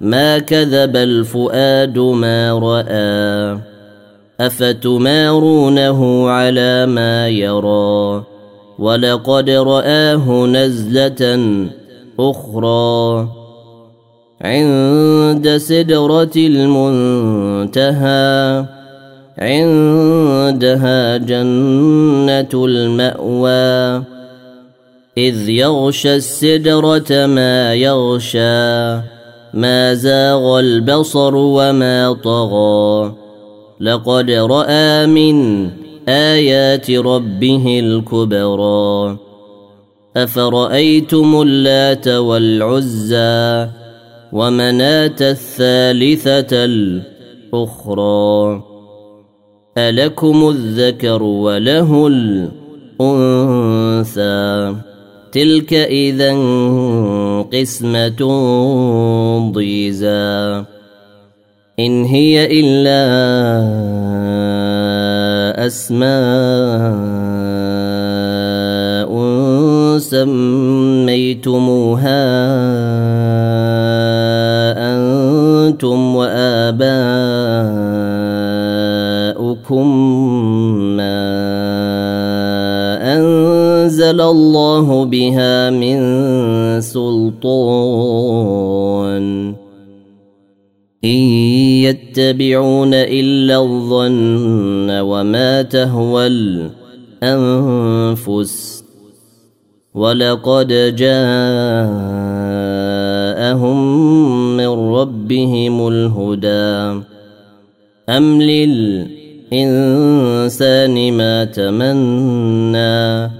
ما كذب الفؤاد ما رأى أفتمارونه على ما يرى؟ ولقد رآه نزلة أخرى. عند سدرة المنتهى عندها جنة المأوى. إذ يغشى السدرة ما يغشى ما زاغ البصر وما طغى. لقد رأى من آيات ربه الكبرى. أفرأيتم اللات والعزى ومناة الثالثة الأخرى؟ ألكم الذكر وله الأنثى. تلك إذا قسمة ضيزى. إن هي إلا أسماء سميتموها أنتم وآباؤكم. انزل الله بها من سلطان ان يتبعون الا الظن وما تهوى الانفس ولقد جاءهم من ربهم الهدى ام للانسان ما تمنى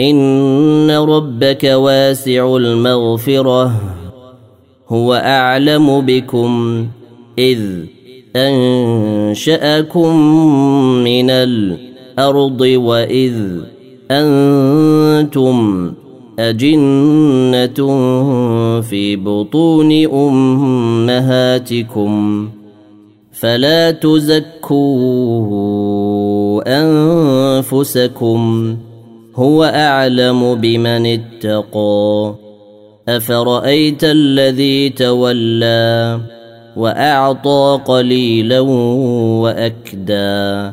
إن ربك واسع المغفرة هو أعلم بكم إذ أنشأكم من الأرض وإذ أنتم أجنة في بطون أمهاتكم فلا تزكوا أنفسكم. هو أعلم بمن اتقى. أفرأيت الذي تولى وأعطى قليلا وأكدى.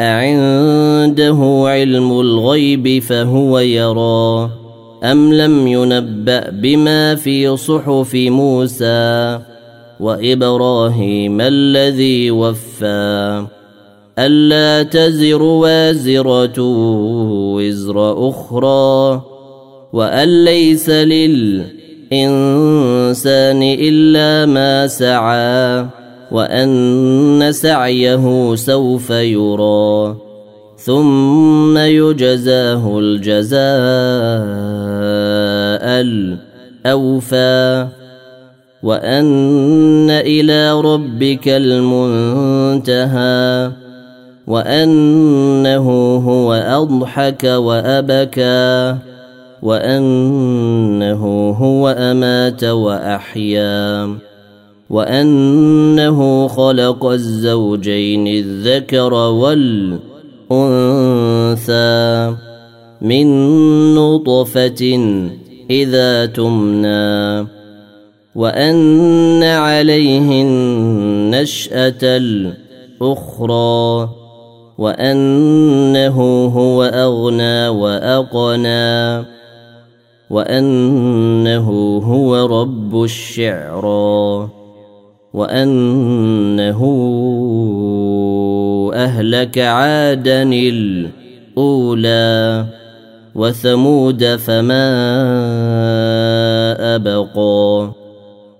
أعنده علم الغيب فهو يرى. أم لم ينبأ بما في صحف موسى وإبراهيم الذي وفى؟ ألا تزر وازرة وزر أخرى وأن ليس للإنسان إلا ما سعى وأن سعيه سوف يرى ثم يجزاه الجزاء الأوفى وأن إلى ربك المنتهى. وأنه هو أضحك وأبكى وأنه هو أمات وأحيا وأنه خلق الزوجين الذكر والأنثى من نطفة إذا تمنى وأن عليه النشأة الأخرى. وأنه هو أغنى وأقنى وأنه هو رب الشعرى وأنه أهلك عادا الأولى وثمود فما أبقى